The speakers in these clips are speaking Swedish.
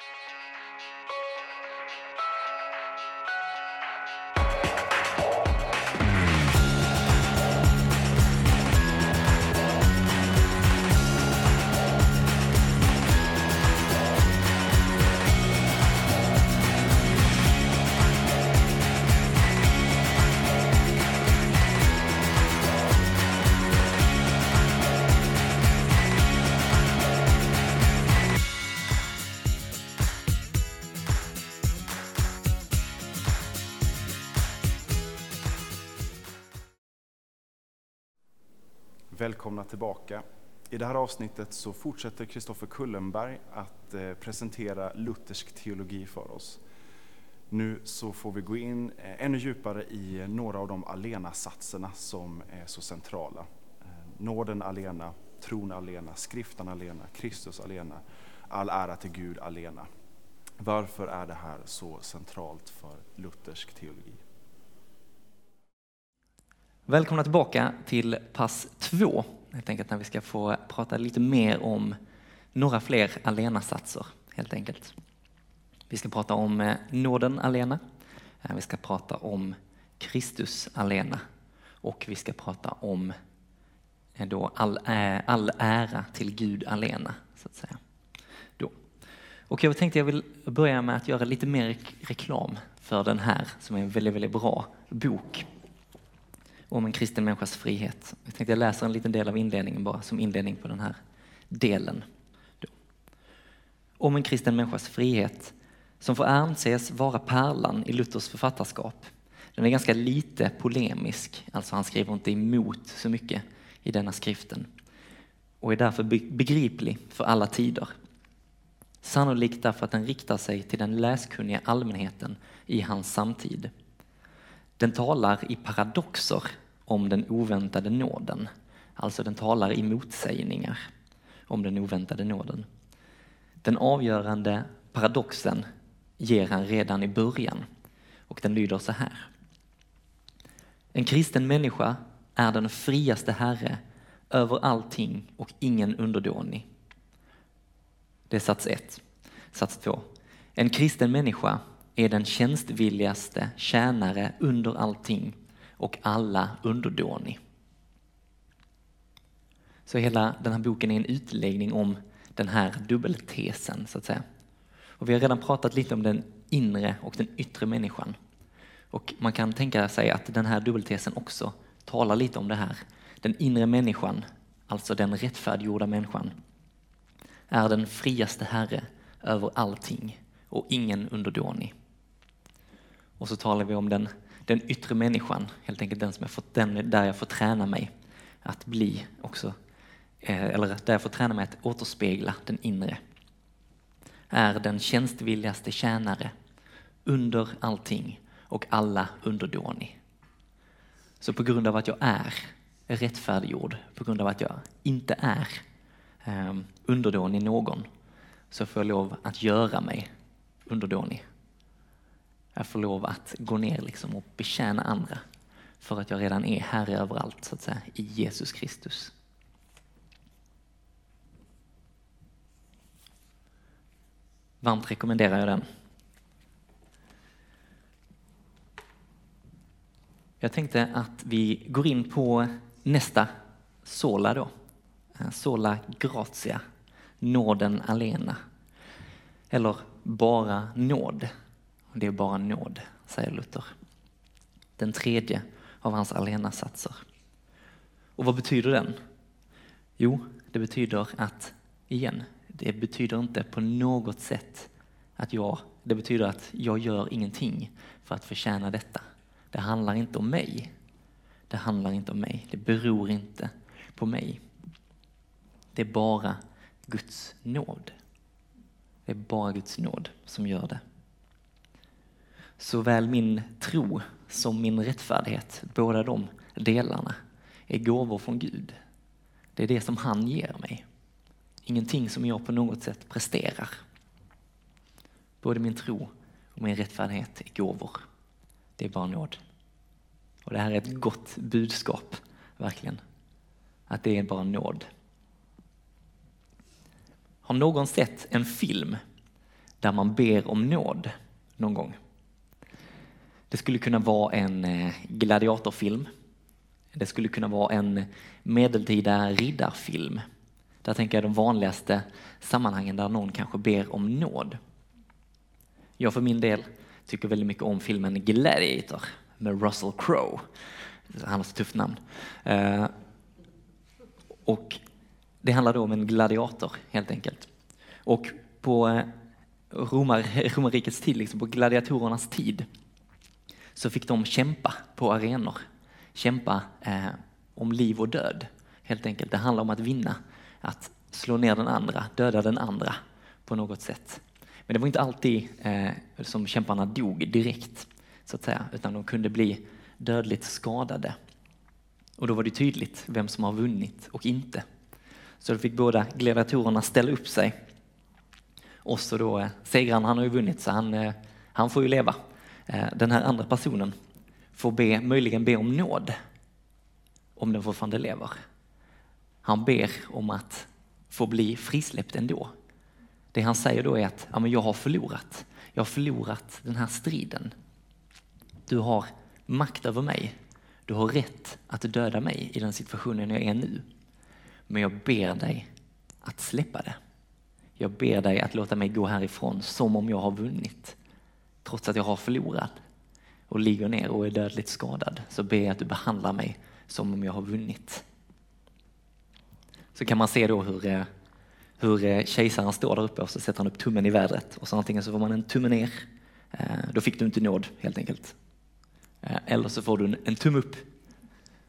Thank you. Välkomna tillbaka. I det här avsnittet så fortsätter Kristoffer Kullenberg att eh, presentera luthersk teologi för oss. Nu så får vi gå in eh, ännu djupare i eh, några av de alena-satserna som är så centrala. Nåden alena, tron alena, skriften alena, Kristus alena, all ära till Gud alena. Varför är det här så centralt för luthersk teologi? Välkomna tillbaka till pass två, helt enkelt när vi ska få prata lite mer om några fler alena-satser, helt enkelt. Vi ska prata om eh, nåden alena, eh, vi ska prata om Kristus alena och vi ska prata om eh, då all, all ära till Gud alena, så att säga. Då. Och jag tänkte jag vill börja med att göra lite mer reklam för den här, som är en väldigt, väldigt bra bok om en kristen människas frihet. Jag tänkte jag läser en liten del av inledningen bara som inledning på den här delen. Om en kristen människas frihet som får anses vara pärlan i Luthers författarskap. Den är ganska lite polemisk, alltså han skriver inte emot så mycket i denna skriften och är därför begriplig för alla tider. Sannolikt därför att den riktar sig till den läskunniga allmänheten i hans samtid. Den talar i paradoxer om den oväntade nåden. Alltså den talar i motsägningar om den oväntade nåden. Den avgörande paradoxen ger han redan i början och den lyder så här. En kristen människa är den friaste herre över allting och ingen underdånig. Det är sats ett. Sats två. En kristen människa är den tjänstvilligaste tjänare under allting och alla underdånig. Så hela den här boken är en utläggning om den här dubbeltesen så att säga. Och vi har redan pratat lite om den inre och den yttre människan. Och man kan tänka sig att den här dubbeltesen också talar lite om det här. Den inre människan, alltså den rättfärdiggjorda människan, är den friaste herre över allting och ingen underdånig. Och så talar vi om den, den yttre människan, helt enkelt den som jag fått, den där jag får träna mig att bli också, eh, eller där jag får träna mig att återspegla den inre. Är den tjänstvilligaste tjänare under allting och alla underdånig. Så på grund av att jag är rättfärdiggjord, på grund av att jag inte är eh, underdånig någon, så får jag lov att göra mig underdånig jag får lov att gå ner liksom och betjäna andra för att jag redan är herre överallt så att säga, i Jesus Kristus. Varmt rekommenderar jag den. Jag tänkte att vi går in på nästa sola då. Eh, sola gratia, nåden alena. Eller bara nåd det är bara nåd, säger Luther. Den tredje av hans alena-satser. Och vad betyder den? Jo, det betyder att, igen, det betyder inte på något sätt att jag, det betyder att jag gör ingenting för att förtjäna detta. Det handlar inte om mig. Det handlar inte om mig. Det beror inte på mig. Det är bara Guds nåd. Det är bara Guds nåd som gör det såväl min tro som min rättfärdighet, båda de delarna, är gåvor från Gud. Det är det som han ger mig. Ingenting som jag på något sätt presterar. Både min tro och min rättfärdighet är gåvor. Det är bara nåd. Och det här är ett gott budskap, verkligen. Att det är bara nåd. Har någon sett en film där man ber om nåd någon gång. Det skulle kunna vara en eh, gladiatorfilm. Det skulle kunna vara en medeltida riddarfilm. Där tänker jag de vanligaste sammanhangen där någon kanske ber om nåd. Jag för min del tycker väldigt mycket om filmen Gladiator med Russell Crowe. Han har så tufft namn. Eh, och det handlar då om en gladiator helt enkelt. Och på romar, romarrikets tid, liksom på gladiatorernas tid, så fick de kämpa på arenor. Kämpa eh, om liv och död, helt enkelt. Det handlar om att vinna, att slå ner den andra, döda den andra på något sätt. Men det var inte alltid eh, som kämparna dog direkt, så att säga, utan de kunde bli dödligt skadade. Och då var det tydligt vem som har vunnit och inte. Så då fick båda gladiatorerna ställa upp sig. Och så då, eh, segraren han har ju vunnit så han, eh, han får ju leva. Eh, den här andra personen får be, möjligen be om nåd om den fortfarande lever. Han ber om att få bli frisläppt ändå. Det han säger då är att ja, men jag har förlorat. Jag har förlorat den här striden. Du har makt över mig. Du har rätt att döda mig i den situationen jag är nu. Men jag ber dig att släppa det. Jag ber dig att låta mig gå härifrån som om jag har vunnit. Trots att jag har förlorat och ligger ner och är dödligt skadad så ber jag att du behandlar mig som om jag har vunnit. Så kan man se då hur, eh, hur eh, kejsaren står där uppe och så sätter han upp tummen i vädret och så antingen så får man en tumme ner, eh, då fick du inte nåd helt enkelt. Eller så får du en tumme upp.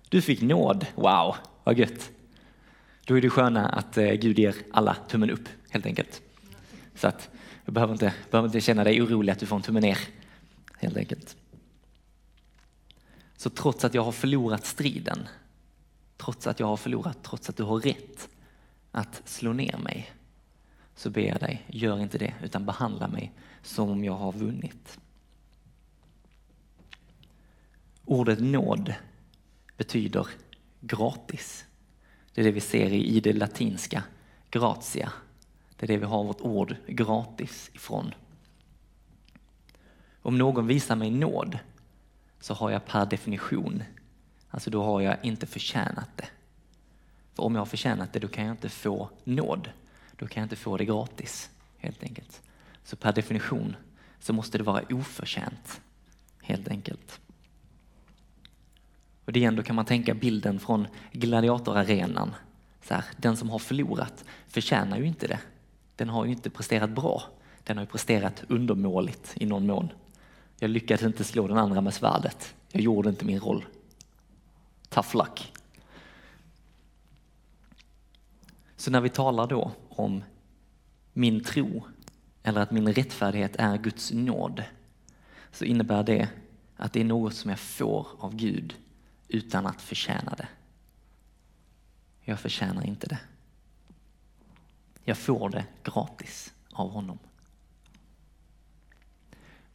Du fick nåd, wow, vad gött. Då är det sköna att Gud ger alla tummen upp helt enkelt. Så att du behöver inte, behöver inte känna dig orolig att du får en tumme ner helt enkelt. Så trots att jag har förlorat striden, trots att jag har förlorat, trots att du har rätt att slå ner mig, så ber jag dig, gör inte det, utan behandla mig som om jag har vunnit. Ordet nåd betyder gratis. Det är det vi ser i det latinska, gratia. Det är det vi har vårt ord gratis ifrån. Om någon visar mig nåd så har jag per definition, alltså då har jag inte förtjänat det. För om jag har förtjänat det, då kan jag inte få nåd. Då kan jag inte få det gratis, helt enkelt. Så per definition så måste det vara oförtjänt, helt enkelt. Och det igen, då kan man tänka bilden från gladiatorarenan. Så här, den som har förlorat förtjänar ju inte det. Den har ju inte presterat bra. Den har ju presterat undermåligt i någon mån. Jag lyckades inte slå den andra med svärdet. Jag gjorde inte min roll. Tough luck. Så när vi talar då om min tro eller att min rättfärdighet är Guds nåd så innebär det att det är något som jag får av Gud utan att förtjäna det. Jag förtjänar inte det. Jag får det gratis av honom.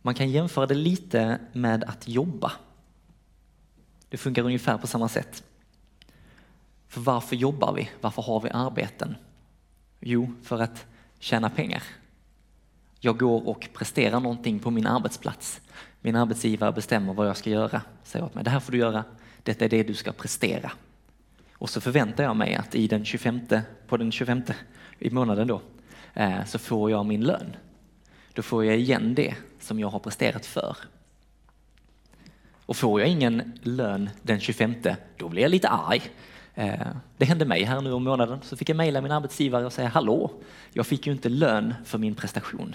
Man kan jämföra det lite med att jobba. Det funkar ungefär på samma sätt. För varför jobbar vi? Varför har vi arbeten? Jo, för att tjäna pengar. Jag går och presterar någonting på min arbetsplats. Min arbetsgivare bestämmer vad jag ska göra. Säger åt mig, det här får du göra, detta är det du ska prestera. Och så förväntar jag mig att i den 25, på den 25 i månaden då, eh, så får jag min lön. Då får jag igen det som jag har presterat för. Och får jag ingen lön den 25, då blir jag lite arg. Eh, det hände mig här nu om månaden, så fick jag mejla min arbetsgivare och säga hallå, jag fick ju inte lön för min prestation.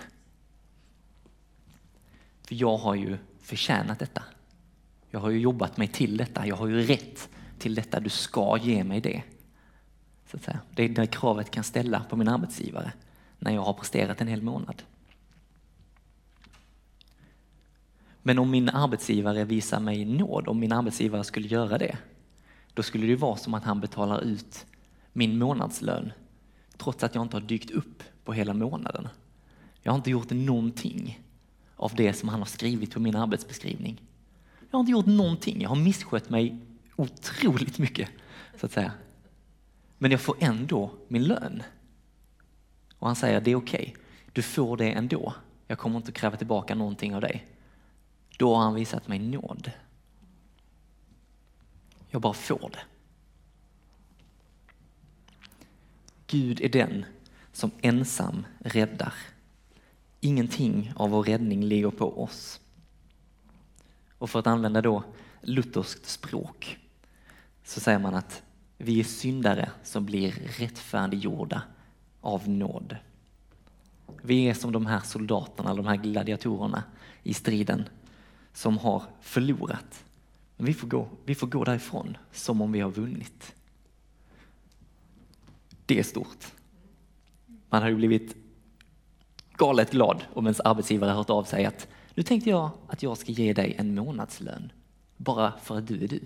För jag har ju förtjänat detta. Jag har ju jobbat mig till detta, jag har ju rätt till detta, du ska ge mig det. Så att säga. Det är det kravet kan ställa på min arbetsgivare när jag har presterat en hel månad. Men om min arbetsgivare visar mig nåd, om min arbetsgivare skulle göra det, då skulle det vara som att han betalar ut min månadslön trots att jag inte har dykt upp på hela månaden. Jag har inte gjort någonting av det som han har skrivit på min arbetsbeskrivning. Jag har inte gjort någonting, jag har misskött mig otroligt mycket så att säga. Men jag får ändå min lön. Och han säger det är okej, okay. du får det ändå Jag kommer inte kräva tillbaka någonting av dig. Då har han visat mig nåd. Jag bara får det. Gud är den som ensam räddar. Ingenting av vår räddning ligger på oss. Och för att använda då lutherskt språk så säger man att vi är syndare som blir rättfärdiggjorda av nåd. Vi är som de här soldaterna, de här gladiatorerna i striden som har förlorat. Men vi får gå, vi får gå därifrån som om vi har vunnit. Det är stort. Man hade blivit galet glad om ens arbetsgivare hört av sig att nu tänkte jag att jag ska ge dig en månadslön bara för att du är du.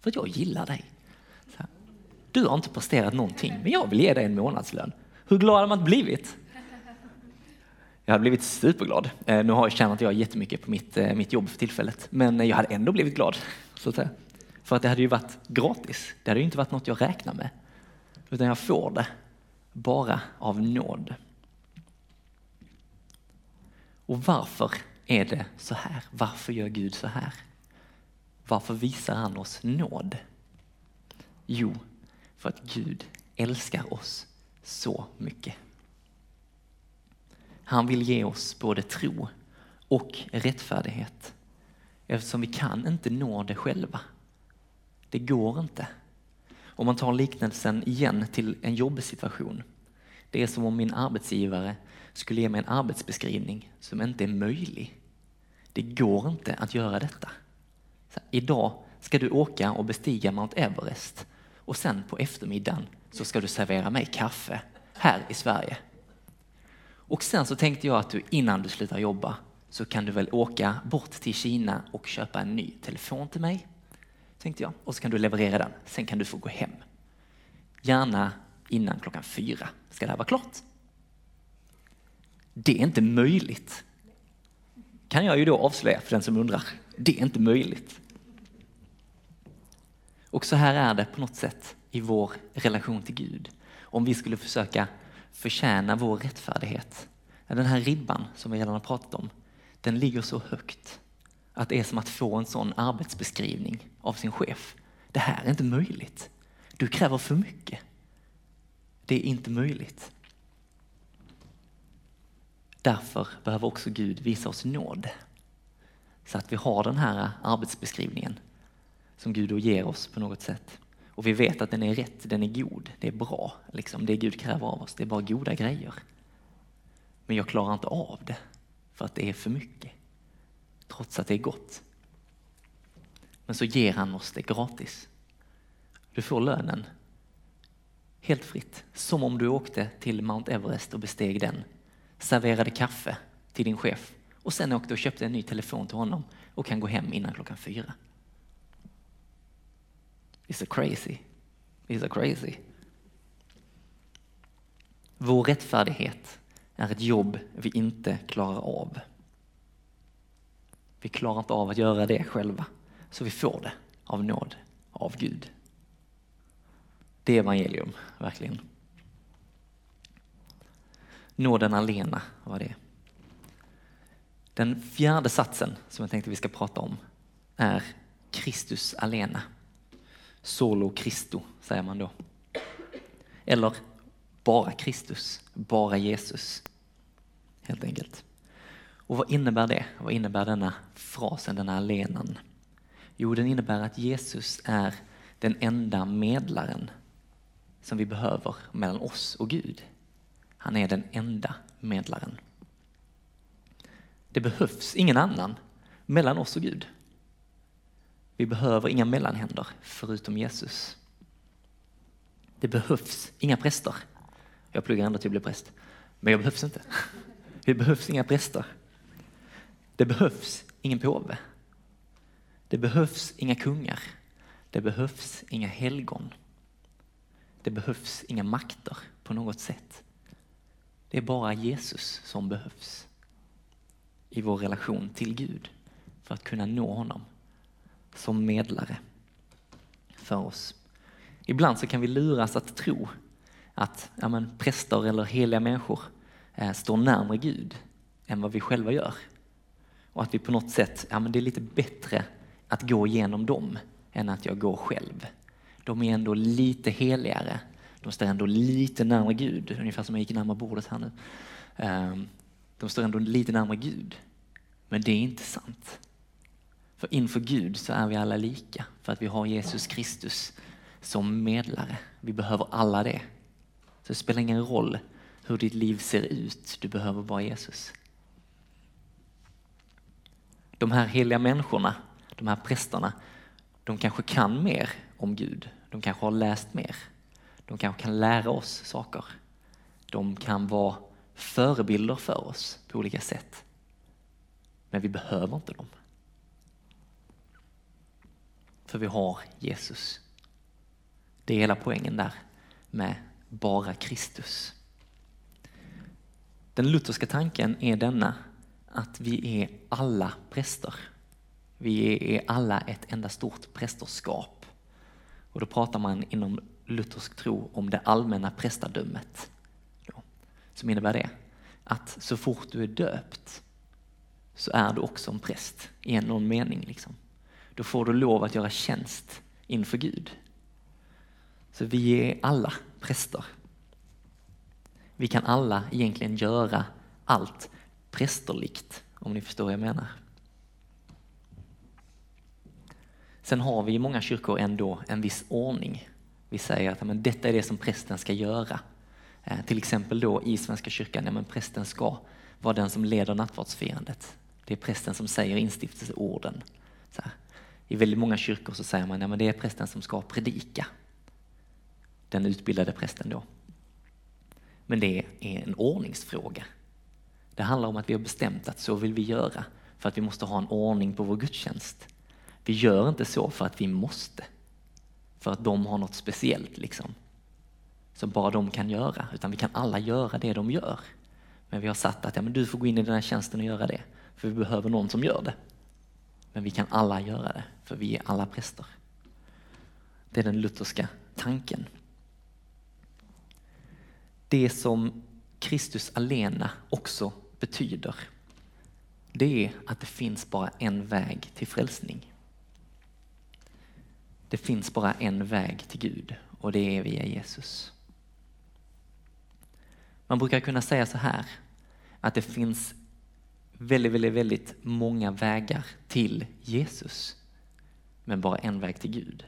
För att jag gillar dig. Du har inte presterat någonting, men jag vill ge dig en månadslön. Hur glad hade man blivit? Jag hade blivit superglad. Eh, nu har jag tjänat jag jättemycket på mitt, eh, mitt jobb för tillfället, men eh, jag hade ändå blivit glad. Så att säga. För att det hade ju varit gratis. Det hade ju inte varit något jag räknar med. Utan jag får det bara av nåd. Och varför är det så här? Varför gör Gud så här? Varför visar han oss nåd? Jo, för att Gud älskar oss så mycket. Han vill ge oss både tro och rättfärdighet eftersom vi kan inte nå det själva. Det går inte. Om man tar liknelsen igen till en jobbsituation. Det är som om min arbetsgivare skulle ge mig en arbetsbeskrivning som inte är möjlig. Det går inte att göra detta. Så idag ska du åka och bestiga Mount Everest och sen på eftermiddagen så ska du servera mig kaffe här i Sverige. Och sen så tänkte jag att du innan du slutar jobba så kan du väl åka bort till Kina och köpa en ny telefon till mig. Tänkte jag. Och så kan du leverera den. Sen kan du få gå hem. Gärna innan klockan fyra ska det här vara klart. Det är inte möjligt. Kan jag ju då avslöja för den som undrar. Det är inte möjligt. Och så här är det på något sätt i vår relation till Gud. Om vi skulle försöka förtjäna vår rättfärdighet. Den här ribban som vi redan har pratat om, den ligger så högt att det är som att få en sån arbetsbeskrivning av sin chef. Det här är inte möjligt. Du kräver för mycket. Det är inte möjligt. Därför behöver också Gud visa oss nåd. Så att vi har den här arbetsbeskrivningen som Gud då ger oss på något sätt. Och vi vet att den är rätt, den är god, det är bra. Liksom. Det Gud kräver av oss, det är bara goda grejer. Men jag klarar inte av det för att det är för mycket. Trots att det är gott. Men så ger han oss det gratis. Du får lönen helt fritt. Som om du åkte till Mount Everest och besteg den. Serverade kaffe till din chef och sen åkte och köpte en ny telefon till honom och kan gå hem innan klockan fyra. It's a crazy. It's a crazy. Vår rättfärdighet är ett jobb vi inte klarar av. Vi klarar inte av att göra det själva, så vi får det av nåd, av Gud. Det är evangelium, verkligen. Nåden alena var det. Den fjärde satsen som jag tänkte vi ska prata om är Kristus alena. Solo Christo säger man då. Eller bara Kristus, bara Jesus. Helt enkelt. Och vad innebär det? Vad innebär denna frasen, denna alenan? Jo, den innebär att Jesus är den enda medlaren som vi behöver mellan oss och Gud. Han är den enda medlaren. Det behövs ingen annan mellan oss och Gud. Vi behöver inga mellanhänder förutom Jesus. Det behövs inga präster. Jag pluggar ändå till att bli präst, men jag behövs inte. Det behövs inga präster. Det behövs ingen påve. Det behövs inga kungar. Det behövs inga helgon. Det behövs inga makter på något sätt. Det är bara Jesus som behövs i vår relation till Gud för att kunna nå honom som medlare för oss. Ibland så kan vi luras att tro att ja, men, präster eller heliga människor eh, står närmare Gud än vad vi själva gör. Och att vi på något sätt, ja men det är lite bättre att gå igenom dem än att jag går själv. De är ändå lite heligare. De står ändå lite närmare Gud, ungefär som jag gick närmare bordet här nu. Ehm, de står ändå lite närmare Gud. Men det är inte sant. För inför Gud så är vi alla lika, för att vi har Jesus Kristus som medlare. Vi behöver alla det. Så det spelar ingen roll hur ditt liv ser ut, du behöver bara Jesus. De här heliga människorna, de här prästerna, de kanske kan mer om Gud. De kanske har läst mer. De kanske kan lära oss saker. De kan vara förebilder för oss på olika sätt. Men vi behöver inte dem. För vi har Jesus. Det är hela poängen där med bara Kristus. Den lutherska tanken är denna att vi är alla präster. Vi är alla ett enda stort prästerskap. Och då pratar man inom luthersk tro om det allmänna prästadömet. Som innebär det att så fort du är döpt så är du också en präst i någon mening. Liksom. Då får du lov att göra tjänst inför Gud. Så vi är alla präster. Vi kan alla egentligen göra allt prästerligt, om ni förstår vad jag menar. Sen har vi i många kyrkor ändå en viss ordning. Vi säger att men, detta är det som prästen ska göra. Eh, till exempel då i Svenska kyrkan, ja, men prästen ska vara den som leder nattvardsfirandet. Det är prästen som säger instiftelseorden. Så här. I väldigt många kyrkor så säger man att ja, det är prästen som ska predika. Den utbildade prästen då. Men det är en ordningsfråga. Det handlar om att vi har bestämt att så vill vi göra för att vi måste ha en ordning på vår gudstjänst. Vi gör inte så för att vi måste. För att de har något speciellt liksom. Som bara de kan göra. Utan vi kan alla göra det de gör. Men vi har satt att ja, men du får gå in i den här tjänsten och göra det. För vi behöver någon som gör det. Men vi kan alla göra det, för vi är alla präster. Det är den lutherska tanken. Det som Kristus alena också betyder, det är att det finns bara en väg till frälsning. Det finns bara en väg till Gud och det är via Jesus. Man brukar kunna säga så här, att det finns väldigt, väldigt, väldigt många vägar till Jesus. Men bara en väg till Gud.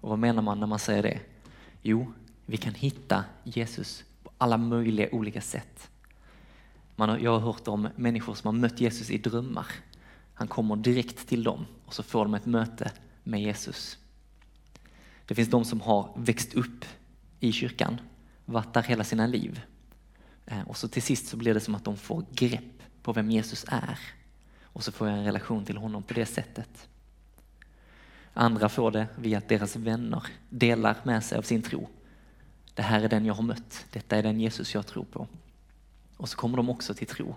Och vad menar man när man säger det? Jo, vi kan hitta Jesus på alla möjliga olika sätt. Man har, jag har hört om människor som har mött Jesus i drömmar. Han kommer direkt till dem och så får de ett möte med Jesus. Det finns de som har växt upp i kyrkan, vattar där hela sina liv. Eh, och så till sist så blir det som att de får grepp på vem Jesus är. Och så får jag en relation till honom på det sättet. Andra får det via att deras vänner delar med sig av sin tro. Det här är den jag har mött, detta är den Jesus jag tror på. Och så kommer de också till tro.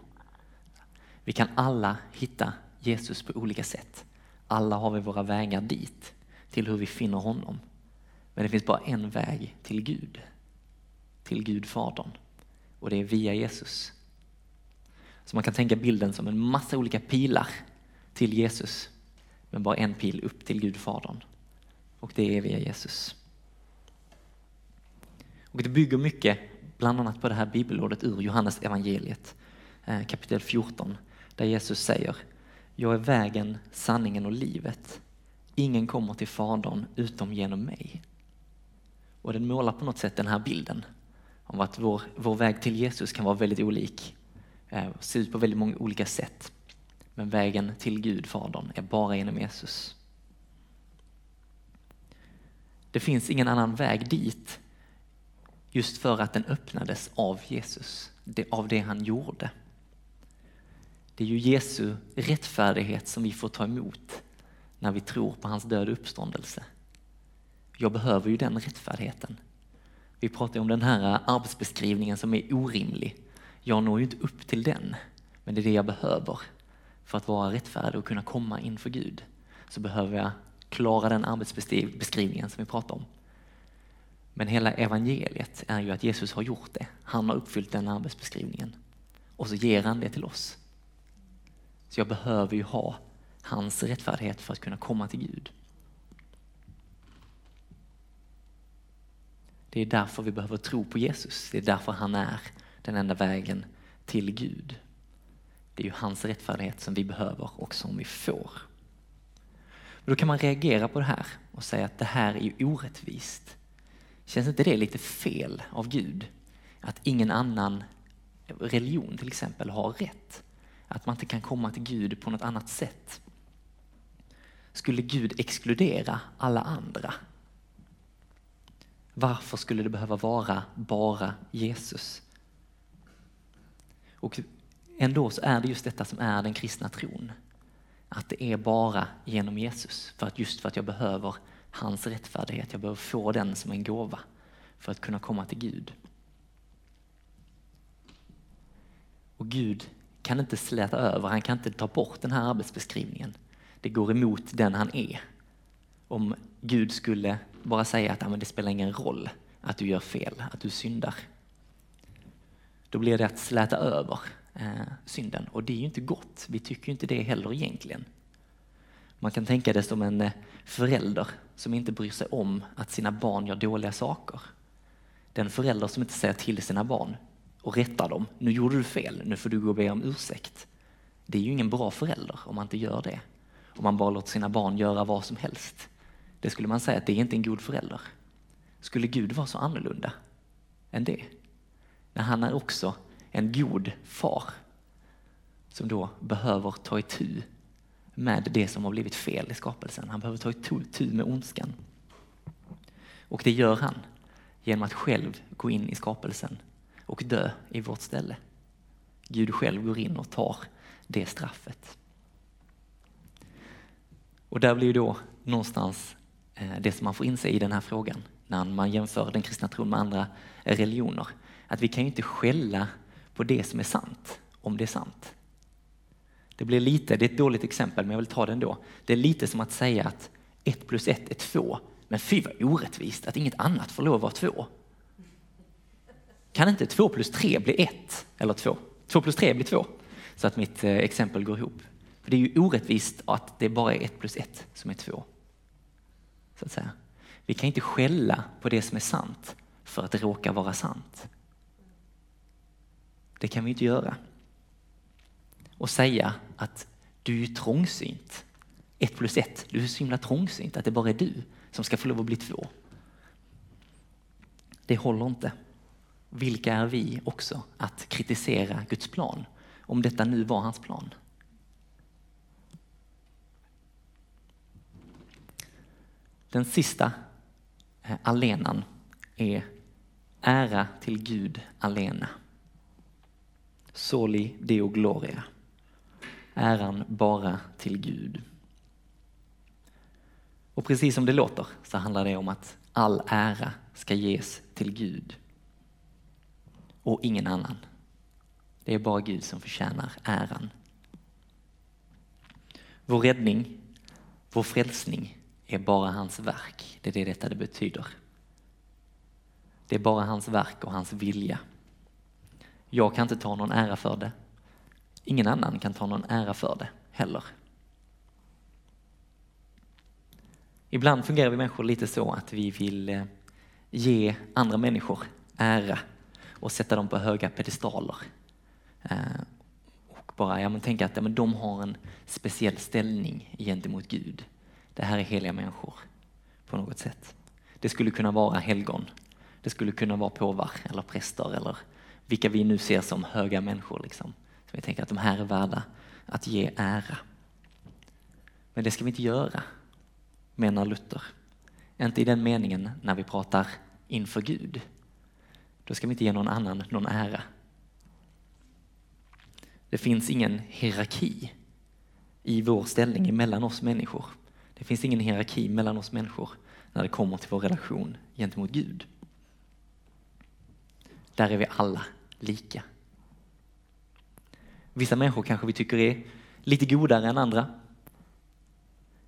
Vi kan alla hitta Jesus på olika sätt. Alla har vi våra vägar dit, till hur vi finner honom. Men det finns bara en väg till Gud, till Gud Fadern. Och det är via Jesus. Så man kan tänka bilden som en massa olika pilar till Jesus. Men bara en pil upp till Gud Fadern. Och det är via Jesus. Och det bygger mycket, bland annat på det här bibelordet ur Johannes evangeliet eh, kapitel 14, där Jesus säger Jag är vägen, sanningen och livet. Ingen kommer till Fadern utom genom mig. Och den målar på något sätt den här bilden om att vår, vår väg till Jesus kan vara väldigt olik eh, se ut på väldigt många olika sätt. Men vägen till Gud, Fadern, är bara genom Jesus. Det finns ingen annan väg dit just för att den öppnades av Jesus, av det han gjorde. Det är ju Jesu rättfärdighet som vi får ta emot när vi tror på hans död och uppståndelse. Jag behöver ju den rättfärdigheten. Vi pratar om den här eh, arbetsbeskrivningen som är orimlig jag når ju inte upp till den, men det är det jag behöver. För att vara rättfärdig och kunna komma inför Gud så behöver jag klara den arbetsbeskrivningen som vi pratar om. Men hela evangeliet är ju att Jesus har gjort det. Han har uppfyllt den arbetsbeskrivningen. och så ger han det till oss. Så jag behöver ju ha hans rättfärdighet för att kunna komma till Gud. Det är därför vi behöver tro på Jesus. Det är därför han är den enda vägen till Gud. Det är ju hans rättfärdighet som vi behöver och som vi får. Men då kan man reagera på det här och säga att det här är ju orättvist. Känns inte det lite fel av Gud? Att ingen annan religion till exempel har rätt? Att man inte kan komma till Gud på något annat sätt? Skulle Gud exkludera alla andra? Varför skulle det behöva vara bara Jesus? Och ändå så är det just detta som är den kristna tron. Att det är bara genom Jesus. För att just för att jag behöver hans rättfärdighet. Jag behöver få den som en gåva för att kunna komma till Gud. Och Gud kan inte släta över, han kan inte ta bort den här arbetsbeskrivningen. Det går emot den han är. Om Gud skulle bara säga att det spelar ingen roll att du gör fel, att du syndar. Då blir det att släta över eh, synden och det är ju inte gott. Vi tycker ju inte det heller egentligen. Man kan tänka det som en eh, förälder som inte bryr sig om att sina barn gör dåliga saker. Den förälder som inte säger till sina barn och rättar dem. Nu gjorde du fel, nu får du gå och be om ursäkt. Det är ju ingen bra förälder om man inte gör det. Om man bara låter sina barn göra vad som helst. Det skulle man säga att det är inte en god förälder. Skulle Gud vara så annorlunda än det? När han är också en god far som då behöver ta itu med det som har blivit fel i skapelsen. Han behöver ta itu med ondskan. Och det gör han genom att själv gå in i skapelsen och dö i vårt ställe. Gud själv går in och tar det straffet. Och där blir då någonstans Eh, det som man får inse i den här frågan när man jämför den kristna tron med andra religioner. Att vi kan ju inte skälla på det som är sant, om det är sant. Det blir lite, det är ett dåligt exempel men jag vill ta det ändå. Det är lite som att säga att ett plus ett är två, men fy vad orättvist att inget annat får lov att vara två. Kan inte två plus tre bli ett eller två? Två plus tre blir två, så att mitt eh, exempel går ihop. För det är ju orättvist att det bara är ett plus ett som är två. Så att säga. Vi kan inte skälla på det som är sant för att det råkar vara sant. Det kan vi inte göra. Och säga att du är trångsynt. Ett plus ett, du är så himla trångsynt att det bara är du som ska få lov att bli två. Det håller inte. Vilka är vi också att kritisera Guds plan? Om detta nu var hans plan. Den sista eh, allenan, är ära till Gud alena. Soli Deo Gloria. Äran bara till Gud. Och precis som det låter så handlar det om att all ära ska ges till Gud och ingen annan. Det är bara Gud som förtjänar äran. Vår räddning, vår frälsning är bara hans verk. Det är det detta det betyder. Det är bara hans verk och hans vilja. Jag kan inte ta någon ära för det. Ingen annan kan ta någon ära för det heller. Ibland fungerar vi människor lite så att vi vill eh, ge andra människor ära och sätta dem på höga pedestaler. Eh, och bara ja, men tänka att ja, men de har en speciell ställning gentemot Gud. Det här är heliga människor på något sätt. Det skulle kunna vara helgon. Det skulle kunna vara påvar eller präster eller vilka vi nu ser som höga människor. Liksom. Så vi tänker att de här är värda att ge ära. Men det ska vi inte göra, menar Luther. Inte i den meningen när vi pratar inför Gud. Då ska vi inte ge någon annan någon ära. Det finns ingen hierarki i vår ställning mellan oss människor. Det finns ingen hierarki mellan oss människor när det kommer till vår relation gentemot Gud. Där är vi alla lika. Vissa människor kanske vi tycker är lite godare än andra.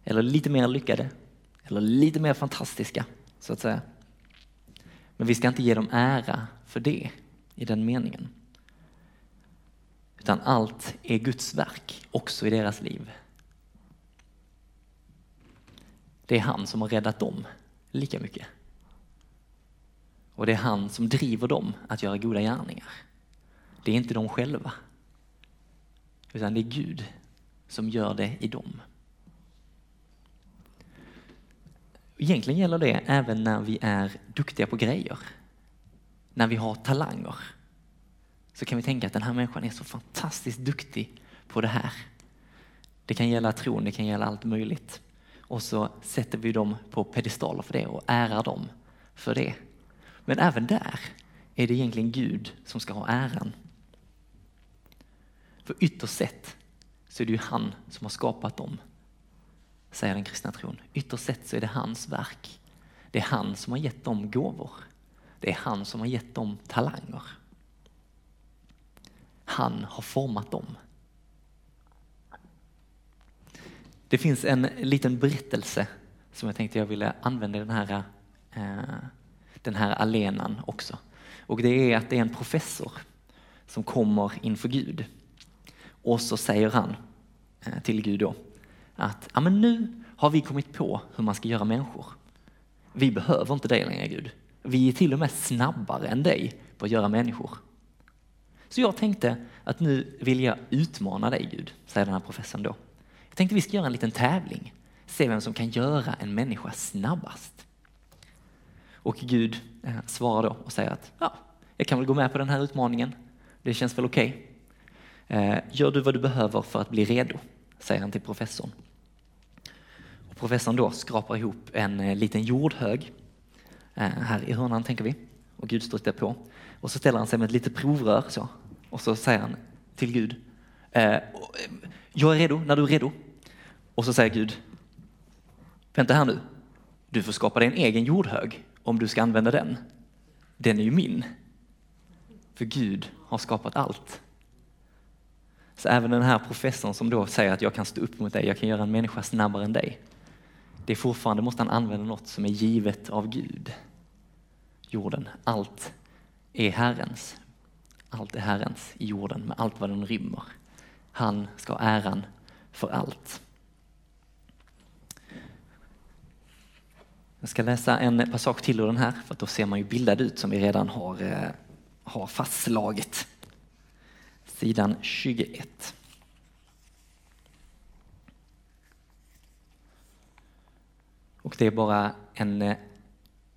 Eller lite mer lyckade. Eller lite mer fantastiska, så att säga. Men vi ska inte ge dem ära för det, i den meningen. Utan allt är Guds verk, också i deras liv. Det är han som har räddat dem lika mycket. Och det är han som driver dem att göra goda gärningar. Det är inte de själva. Utan det är Gud som gör det i dem. Egentligen gäller det även när vi är duktiga på grejer. När vi har talanger. Så kan vi tänka att den här människan är så fantastiskt duktig på det här. Det kan gälla tron, det kan gälla allt möjligt. Och så sätter vi dem på pedestaler för det och ärar dem för det. Men även där är det egentligen Gud som ska ha äran. För ytterst sett så är det ju han som har skapat dem, säger den kristna tron. Ytterst sett så är det hans verk. Det är han som har gett dem gåvor. Det är han som har gett dem talanger. Han har format dem. Det finns en liten berättelse som jag tänkte jag ville använda i den här, eh, den här alenan också. Och det är att det är en professor som kommer inför Gud. Och så säger han eh, till Gud då att ja, men nu har vi kommit på hur man ska göra människor. Vi behöver inte dig längre Gud. Vi är till och med snabbare än dig på att göra människor. Så jag tänkte att nu vill jag utmana dig Gud, säger den här professorn då. Jag tänkte vi ska göra en liten tävling, se vem som kan göra en människa snabbast. Och Gud eh, svarar då och säger att ja, jag kan väl gå med på den här utmaningen. Det känns väl okej. Okay. Gör du vad du behöver för att bli redo, säger han till professorn. Och professorn då skrapar ihop en eh, liten jordhög här i hörnan tänker vi. Och Gud står på. Och så ställer han sig med ett litet provrör så. Och så säger han till Gud, jag är redo när du är redo. Och så säger Gud, vänta här nu, du får skapa dig en egen jordhög om du ska använda den. Den är ju min. För Gud har skapat allt. Så även den här professorn som då säger att jag kan stå upp mot dig, jag kan göra en människa snabbare än dig. Det är fortfarande måste han använda något som är givet av Gud. Jorden, allt är Herrens. Allt är Herrens i jorden med allt vad den rymmer. Han ska ha äran för allt. Jag ska läsa en passage till ur den här, för då ser man ju bildad ut som vi redan har, eh, har fastslagit. Sidan 21. Och det är bara en, eh,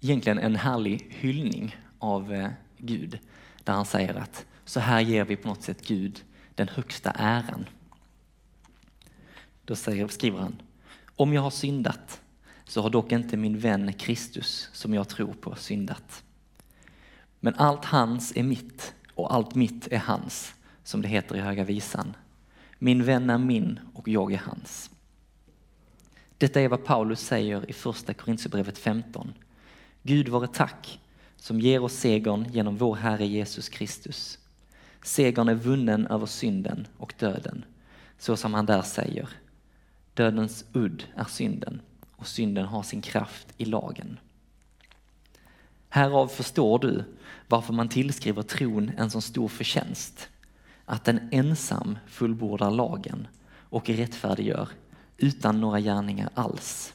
egentligen en härlig hyllning av eh, Gud, där han säger att så här ger vi på något sätt Gud den högsta äran. Då säger, skriver han, om jag har syndat så har dock inte min vän Kristus, som jag tror på, syndat. Men allt hans är mitt och allt mitt är hans, som det heter i Höga Visan. Min vän är min och jag är hans. Detta är vad Paulus säger i första Korintierbrevet 15. Gud vare tack som ger oss segern genom vår Herre Jesus Kristus. Segern är vunnen över synden och döden, så som han där säger. Dödens udd är synden och synden har sin kraft i lagen. Härav förstår du varför man tillskriver tron en så stor förtjänst, att den ensam fullbordar lagen och rättfärdiggör utan några gärningar alls.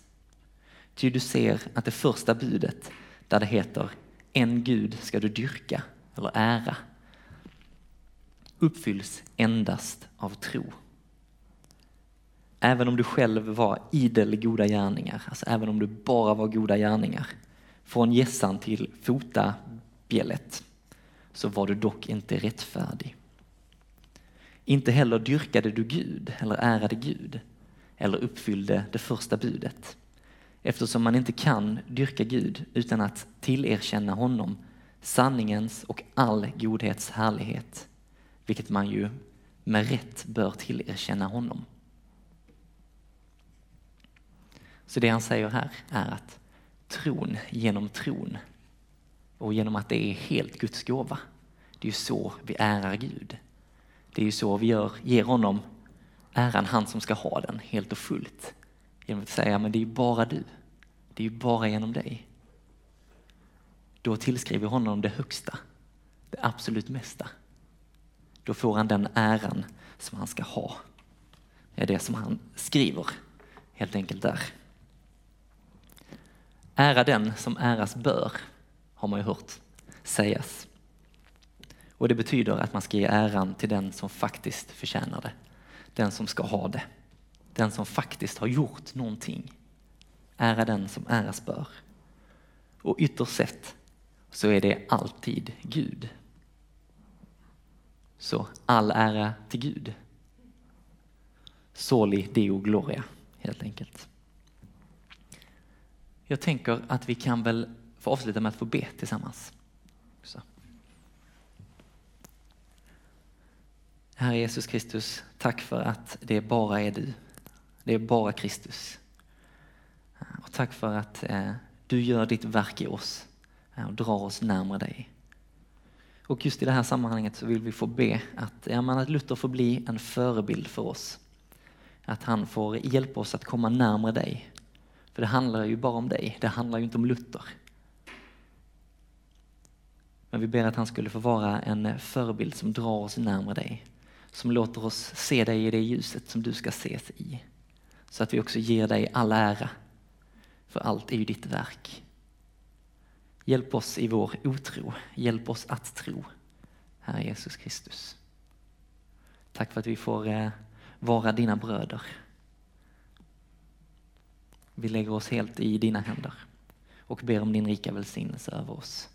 Ty du ser att det första budet, där det heter en Gud ska du dyrka eller ära, uppfylls endast av tro. Även om du själv var idel goda gärningar, alltså även om du bara var goda gärningar, från gässan till fotabjället, så var du dock inte rättfärdig. Inte heller dyrkade du Gud eller ärade Gud eller uppfyllde det första budet. Eftersom man inte kan dyrka Gud utan att tillerkänna honom sanningens och all godhets härlighet vilket man ju med rätt bör tillerkänna honom. Så det han säger här är att tron genom tron och genom att det är helt Guds gåva, det är ju så vi ärar Gud. Det är ju så vi gör, ger honom äran, han som ska ha den helt och fullt. Genom att säga, men det är ju bara du. Det är ju bara genom dig. Då tillskriver vi honom det högsta, det absolut mesta. då får han den äran som han ska ha. Det är det som han skriver helt enkelt där. Ära den som äras bör, har man ju hört sägas. Och det betyder att man ska ge äran till den som faktiskt förtjänar det. Den som ska ha det. Den som faktiskt har gjort någonting. Ära den som äras bör. Och ytterst sett så är det alltid Gud. Så all ära till Gud. Soli Deo Gloria, helt enkelt. Jag tänker att vi kan väl få avsluta med att få be tillsammans. Så. Herre Jesus Kristus, tack för att det bara är du. Det är bara Kristus. Och tack för att eh, du gör ditt verk i oss och drar oss närmare dig. Och just i det här sammanhanget så vill vi få be att, ja, att Luther får bli en förebild för oss. Att han får hjälpa oss att komma närmare dig. För det handlar ju bara om dig, det handlar ju inte om Luther. Men vi ber att han skulle få vara en förebild som drar oss närmare dig. Som låter oss se dig i det ljuset som du ska ses i. Så att vi också ger dig all ära. För allt är ju ditt verk. Hjälp oss i vår otro. Hjälp oss att tro, Herre Jesus Kristus. Tack för att vi får eh, vara dina bröder. Vi lägger oss helt i dina händer och ber om din rika välsignelse över oss.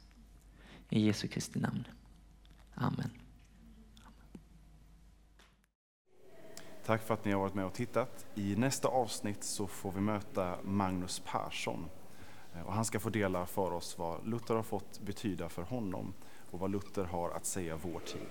I Jesu Kristi namn. Amen. Tack för att ni har varit med och tittat. I nästa avsnitt så får vi möta Magnus Persson. Eh, och han ska få dela för oss vad Luther har fått betyda för honom och vad Luther har att säga vår tid.